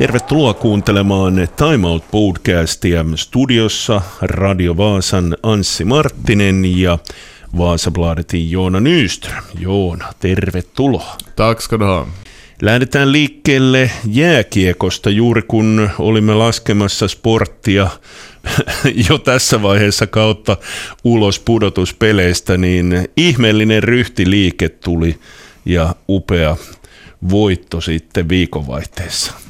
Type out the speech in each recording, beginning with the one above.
Tervetuloa kuuntelemaan Time Out podcastia studiossa Radio Vaasan Anssi Marttinen ja Vaasabladetin Joona Nyström. Joona, tervetuloa. Tack ska du ha. Lähdetään liikkeelle jääkiekosta juuri kun olimme laskemassa sporttia jo tässä vaiheessa kautta ulos pudotuspeleistä, niin ihmeellinen ryhtiliike tuli ja upea voitto sitten viikonvaihteessa.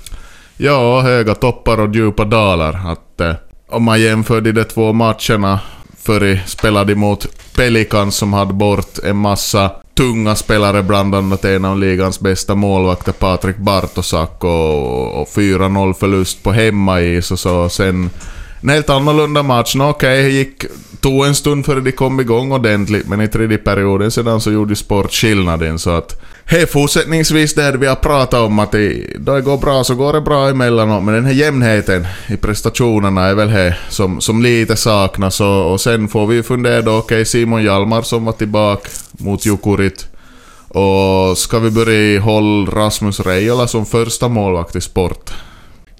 Ja, höga toppar och djupa dalar. Att, eh, om man jämför de två matcherna förr spelade mot Pelicans som hade bort en massa tunga spelare, bland annat en av ligans bästa målvakter, Patrik Bartosak, och, och 4-0 förlust på hemmais och så. Sen en helt annorlunda match. Nå, okej, okay, gick, tog en stund före de kom igång ordentligt, men i tredje perioden sedan så gjorde sport skillnaden. Så att, hej, fortsättningsvis det vi har pratat om, att det, då det går bra så går det bra emellanåt, men den här jämnheten i prestationerna är väl det som, som lite saknas. Och, och sen får vi fundera då, okej, okay, Simon Hjalmar som var tillbaka mot Jukurit. Och ska vi börja hålla Rasmus Reijola som första målvakt i sport?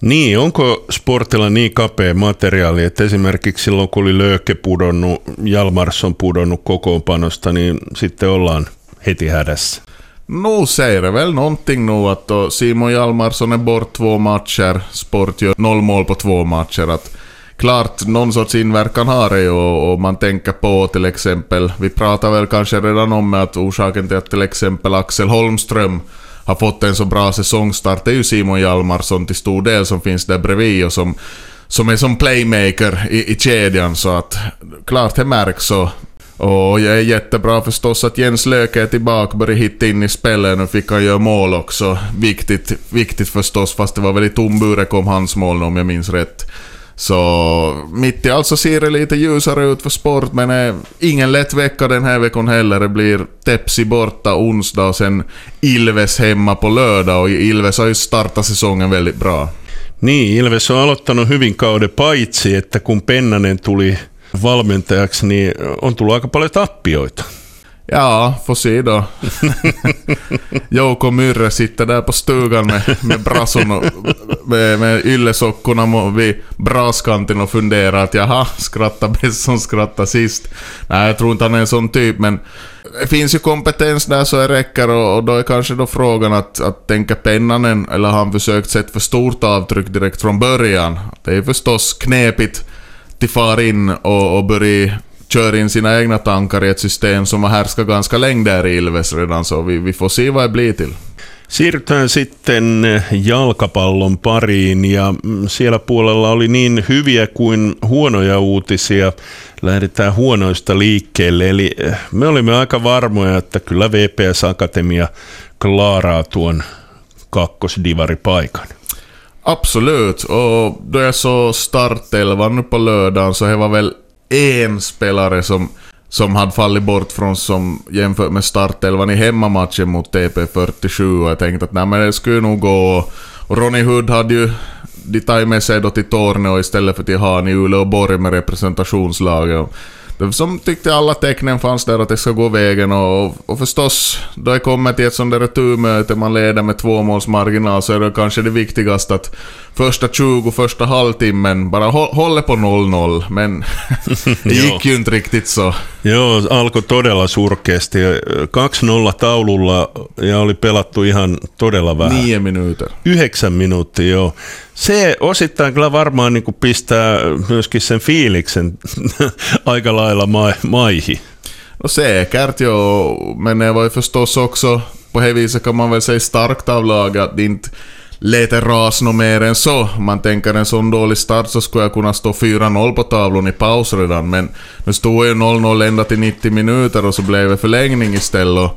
Niin, onko sportilla niin kapea materiaali, että esimerkiksi silloin kun oli Lööke pudonnut, Jalmarsson pudonnut kokoonpanosta, niin sitten ollaan heti hädässä? Nu säger det väl någonting nu att då Simon Hjalmarsson är bort två matcher, Sport gör noll mål på två matcher. Att klart, någon sorts inverkan har det ju och man tänker på till exempel, vi pratar väl kanske redan om att orsaken till att till exempel Axel Holmström har fått en så bra säsongstart är ju Simon Hjalmarsson till stor del som finns där bredvid och som, som är som playmaker i, i kedjan så att klart det märks och och det är jättebra förstås att Jens Löke är tillbaka, börjar hitta in i spelet. Nu fick han göra mål också. Viktigt, viktigt förstås, fast det var väl i kom hans mål om jag minns rätt. Så mitt i allt så ser det lite ljusare ut för sport, men är ingen lätt vecka den här veckan heller. Det blir Tepsi borta onsdag och sen Ilves hemma på lördag och Ilves har ju startat säsongen väldigt bra. Niin, Ilves on aloittanut hyvin kauden paitsi, että kun Pennanen tuli valmentajaksi, niin on tullut aika paljon tappioita. Ja, får se då. Jouko Myrre sitter där på stugan med, med brasson och med, med yllesockorna vid braskanten och funderar att jaha, skratta bäst som skrattar sist. Nej, jag tror inte han är en sån typ, men det finns ju kompetens där så det räcker och, och då är kanske då frågan att, att tänka Pennanen, eller har han försökt sätta för stort avtryck direkt från början? Det är förstås knepigt till far in och, och börja kör in sina egna tankar i ett system som har härskat ganska länge där i Ilves redan, så vi, vi får se vad det blir till. Siirrytään sitten jalkapallon pariin ja mm, siellä puolella oli niin hyviä kuin huonoja uutisia. Lähdetään huonoista liikkeelle, eli eh, me olimme aika varmoja, että kyllä VPS Akatemia klaaraa tuon kakkosdivaripaikan. Absolut, och då jag såg startelvan nu på lördagen så det var väl en spelare som, som hade fallit bort från som jämfört med startelvan i hemmamatchen mot TP47 och jag tänkte att nej men det skulle nog gå. Och Ronny Hood hade ju de tagit med sig då till Torneå istället för till Han i Uleåborg med representationslaget. Som tyckte alla tecknen fanns där att det ska gå vägen och, och förstås, då det kommer till ett sånt där returmöte, man leder med två måls marginal, så är det kanske det viktigaste att första 20, första halvtimmen bara håller på 0-0, men det gick ju inte riktigt så. Joo, alkoi todella surkeasti. 2-0 taululla ja oli pelattu ihan todella vähän. Nio minuuter. Yhdeksän minuuttia, joo. Se osittain kyllä varmaan niin pistää myöskin sen fiiliksen aika lailla ma- maihin. No säkert ja, men det var ju förstås också, på det viset kan man väl säga starkt av laget att det inte lät ras något mer än så. Man tänker en sån dålig start så skulle jag kunna stå 4-0 på tavlon i paus redan, men nu stod ju 0-0 ända till 90 minuter och så blev det förlängning istället.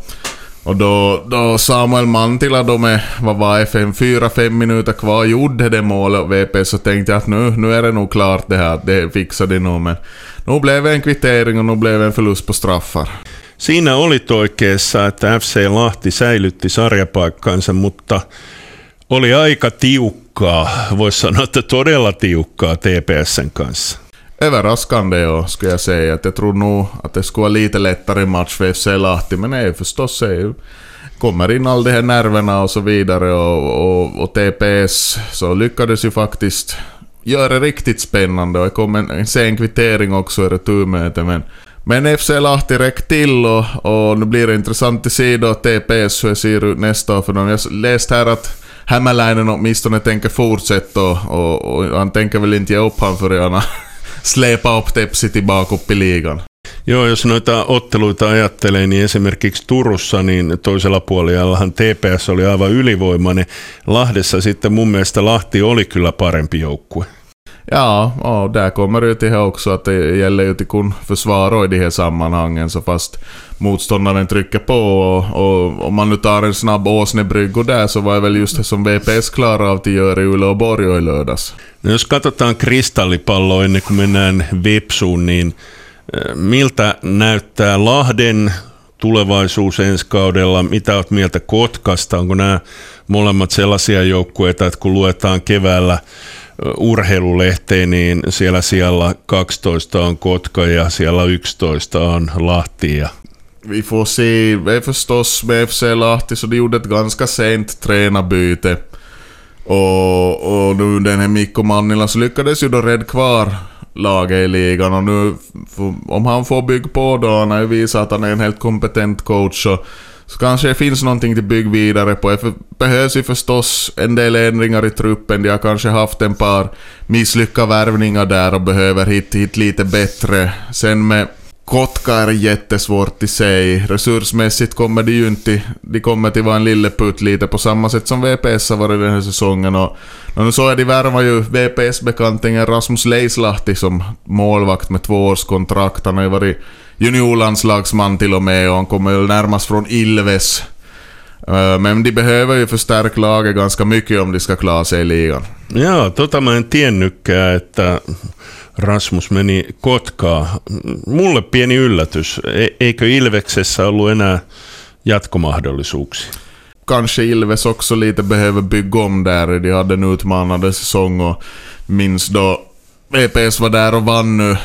Och då, då Samuel Mantila då med, vad var det, 4-5 minuter kvar gjorde det målet VP så tänkte jag att nu, nu är det nog klart det här, det fixar det nog men nu blev det en kvittering och nu blev det en förlust på straffar. Siinä olit oikeassa, että FC Lahti säilytti sarjapaikkansa, mutta oli aika tiukkaa, voisi sanoa, että todella tiukkaa TPSn kanssa. Överraskande ja, skulle jag säga. Att jag tror nog att det skulle vara lite lättare match för FC Lahti, men nej förstås är ju kommer in all de här nerverna och så vidare och, och, och TPS så lyckades ju faktiskt göra det riktigt spännande och det kom en, en sen kvittering också i returmötet men men FC Lahti räckte till och, och nu blir det intressant att se då TPS hur det ser ut nästa år för de, jag läste här att Hämäläinen åtminstone tänker fortsätta och, och, och han tänker väl inte ge upp han förrän han släpar upp Tepsi ligan. Joo, jos noita otteluita ajattelee, niin esimerkiksi Turussa niin toisella puolijallahan TPS oli aivan ylivoimainen. Lahdessa sitten mun mielestä Lahti oli kyllä parempi joukkue. Ja, och där kommer det till också att det gäller ju till kun försvara i de här sammanhangen så fast motståndaren trycker på och, och om man nu tar en snabb Åsnebryggo där så var det väl just det som VPS klarade av att göra i Uleåborg i lördags. No jos katsotaan kristallipalloa ennen kuin mennään Vepsuun, niin miltä näyttää Lahden tulevaisuus ensi kaudella? Mitä olet mieltä Kotkasta? Onko nämä molemmat sellaisia joukkueita, että kun luetaan keväällä urheilulehteen, niin siellä siellä 12 on Kotka ja siellä 11 on Lahti. Ja Vi får se, förstås med FC Lahti så de gjorde ett ganska sent tränarbyte. Och, och nu den här Mikko Mannila så lyckades ju då rädda kvar laget i ligan och nu om han får bygga på då, han har ju visat att han är en helt kompetent coach och så kanske det finns någonting till bygg vidare på. Det behövs ju förstås en del ändringar i truppen. De har kanske haft en par misslyckade värvningar där och behöver hit, hit lite bättre. Sen med Kotka är jättesvårt i sig. Resursmässigt kommer de ju inte... De kommer till vara en lilleputt lite på samma sätt som VPS har varit den här säsongen. Och, och nu såg jag de värvar ju VPS-bekantingen Rasmus Leislahti som målvakt med två årskontrakt. Han har ju varit juniorlandslagsman till och med och han kommer väl närmast från Ilves. Eh, men de behöver ju förstärka laget ganska mycket om de ska klara sig i ligan. Ja, tota mä en tiennytkään, että Rasmus meni Kotkaa. Mulle pieni yllätys. E- eikö Ilveksessä ollut enää jatkomahdollisuuksia? Kanske Ilves också lite behöver bygga om där. De hade en utmanande säsong och minns då VPS var där och vann nu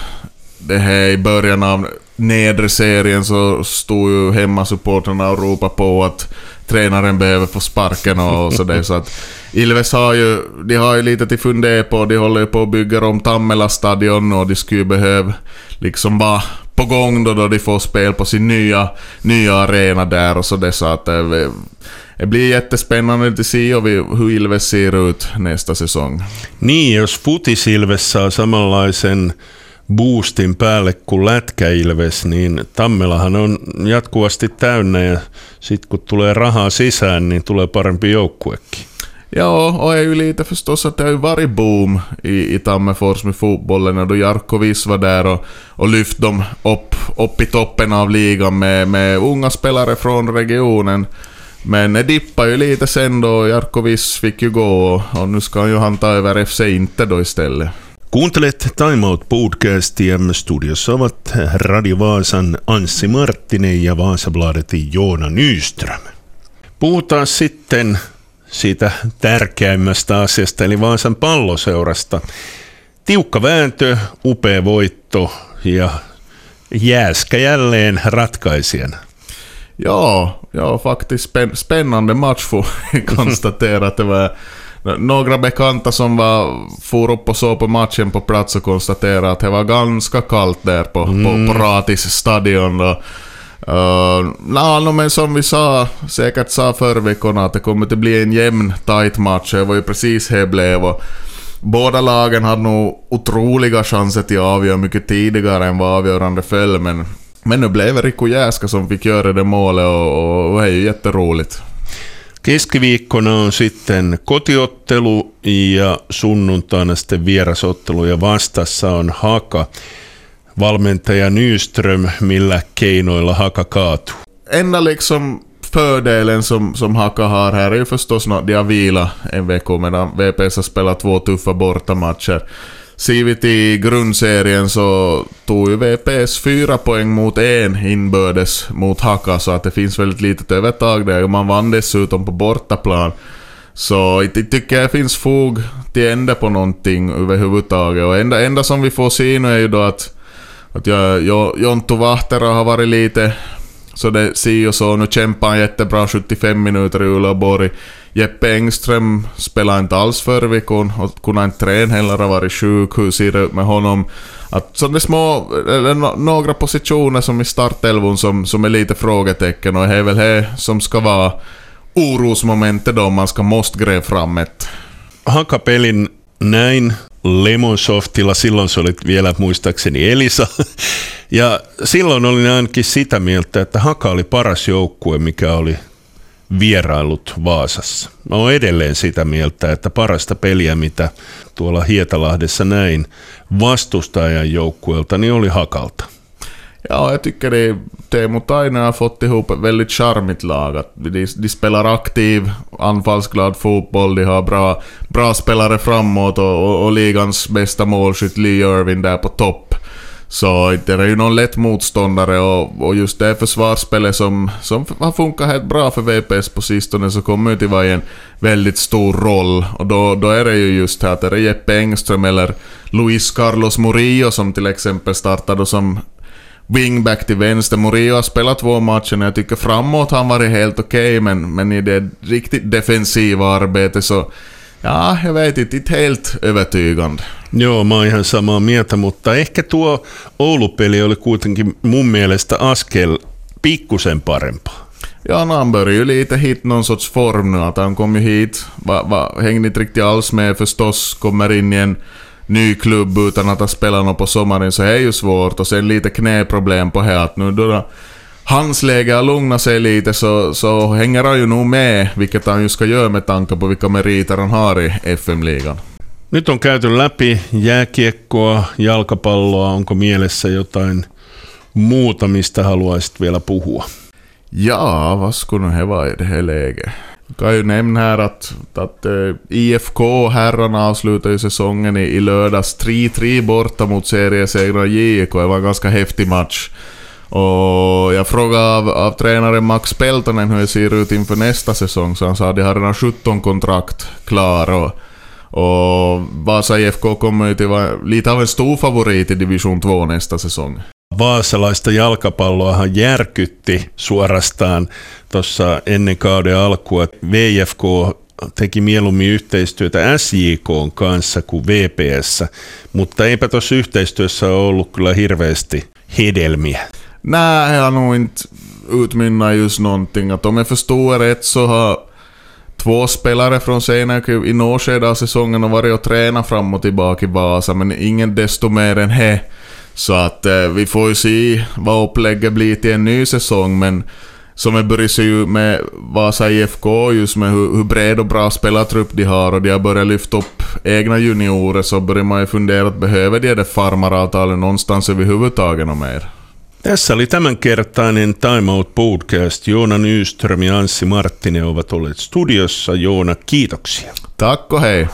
det här i början av nedre serien så stod ju hemmasupportrarna och ropade på att tränaren behöver få sparken och sådär så att Ilves har ju, de har ju lite till fundera på, de håller ju på att bygga om Tammela stadion och de skulle behöva liksom vara på gång då, då de får spel på sin nya, nya arena där och sådär så att det, det blir jättespännande att se hur Ilves ser ut nästa säsong. Niin, jos Futis Ilves saa samanlaisen boostin päälle kuin lätkäilves, niin Tammelahan on jatkuvasti täynnä ja sitten kun tulee rahaa sisään, niin tulee parempi joukkuekin. Ja, och är ju lite förstås att det har ju varit boom i, i Tammerfors med fotbollen då Jarkko Viss var där och, och lyft dem upp, upp i toppen av ligan med, med unga spelare från regionen. Men det dippade ju lite sen då Jarkko Viss fick ju gå och, och nu ska ju han ta över FC Inte då istället. Kuuntelet Time Out podcastia. Studiossa ovat Radio Vaasan Anssi Marttinen ja Vaasabladetin Joona Nyström. Puhutaan sitten siitä tärkeimmästä asiasta, eli Vaasan palloseurasta. Tiukka vääntö, upea voitto ja jääskä jälleen ratkaisijana. Ja, ja faktiskt spännande match får konstatera att det var några bekanta som var, for upp och såg på matchen på plats och konstaterade att det var ganska kallt där på, mm. på, på Ratis stadion. Och, uh, na, no, men som vi sa, säkert sa förra veckan att det kommer att bli en jämn, tight match. Det var ju precis det blev. Och båda lagen hade nog otroliga chanser till att avgöra mycket tidigare än vad avgörande föll, men, men nu blev det Riku Jäska som fick göra det målet och, och, och det är ju jätteroligt. Keskiviikkona on sitten kotiottelu ja sunnuntaina sitten vierasottelu ja vastassa on Haka. Valmentaja Nyström, millä keinoilla Haka kaatuu? Enda liksom fördelen som, som Haka har här är ju förstås att de har vilat en vecka medan VPS har spelat två tuffa bortamatcher. Ser vi till grundserien så tog ju VPS fyra poäng mot en inbördes mot Haka så att det finns väldigt litet övertag där och man vann dessutom på bortaplan. Så jag tycker det finns fog till ända på någonting överhuvudtaget och enda, enda som vi får se nu är ju då att, att jag, jag, Jonttu Vahtera har varit lite Så det si och så, nu kämpar han jättebra 75 minuter i Uleåborg. Jeppe Engström spelade inte alls förra veckan och kunde inte träna heller, har varit sjuk. Hur ser det ut med honom? Att så det är små, eller några positioner som i startelvon som, som är lite frågetecken och det är väl det som ska vara orosmomentet då man ska måste gräva fram ett. Hakapelin näin Lemonsoftilla, silloin se olit vielä muistaakseni Elisa. Ja silloin olin ainakin sitä mieltä, että Haka oli paras joukkue, mikä oli vierailut Vaasassa. Mä oon edelleen sitä mieltä, että parasta peliä, mitä tuolla Hietalahdessa näin vastustajan joukkueelta, niin oli Hakalta. Ja, jag tycker det, Teemu Taine har fått ihop ett väldigt charmigt lag. De, de spelar aktiv, anfallsglad fotboll, de har bra, bra spelare framåt och, och, och ligans bästa målskytt Lee Irving där på topp. Så det är ju någon lätt motståndare och, och just det försvarsspelet som, som har funkat helt bra för VPS på sistone så kommer ju till vara en väldigt stor roll. Och då, då är det ju just här att det är Jeppe Engström eller Luis Carlos Murillo som till exempel startade som wingback till vänster. Murillo har spelat två matcher och jag tycker framåt har han varit helt okej okay, men, men i det riktigt defensiva arbetet så Ja, jag vet inte, inte helt övertygande. Joo, mä oon ihan samaa mieltä, mutta ehkä tuo Oulu-peli oli kuitenkin mun mielestä askel pikkusen parempaa. Ja, han börjar ju lite hit någon sorts form nu, att han kom ju hit, va, va, hängde inte riktigt alls med förstås, kommer in i en ny klubb utan att ha spelat något på sommaren så är ju svårt och sen lite knäproblem på här att nu då hans läge har lugnat sig lite så, så hänger han ju nog med, vilket han ju ska göra med tanke på vilka meriter han har i FM-ligan. Nyt on käyty läpi jääkiekkoa, jalkapalloa. Onko mielessä jotain muuta, mistä haluaisit vielä puhua? Ja, vad skulle det vara i det här läget? kan ju nämna här att, att uh, IFK herrarna avslutar ju säsongen i, i lördags 3-3 borta mot seriesegrarna JIK. Det var en ganska häftig match. Och jag frågade av, av tränaren Max Peltonen hur det ser ut inför nästa säsong, så han sa att de har redan 17 kontrakt klara. Och, och Vasa IFK kommer ju till vara lite av en stor favorit i division 2 nästa säsong. Vaasalaista jalkapalloahan järkytti suorastaan tuossa ennen kauden alkua. VFK teki mieluummin yhteistyötä SJK kanssa kuin VPS, mutta eipä tuossa yhteistyössä ollut kyllä hirveästi hedelmiä. Nej, jag har nog inte utmynnat just någonting. Att om jag förstår rätt så har två spelare från senare i något skede av säsongen och varit och tränat fram och tillbaka i Vasa, men ingen desto mer än det. Så att eh, vi får ju se vad upplägget blir till en ny säsong, men som jag börjar se med Vasa IFK just med hur, hur bred och bra spelartrupp de har och de har börjat lyfta upp egna juniorer så börjar man ju fundera att behöver de det farmaravtalet någonstans överhuvudtaget och mer? Tässä oli tämänkertainen Time Out Podcast. Joona Nyström ja Anssi Marttinen ovat olleet studiossa. Joona, kiitoksia. Takko hei.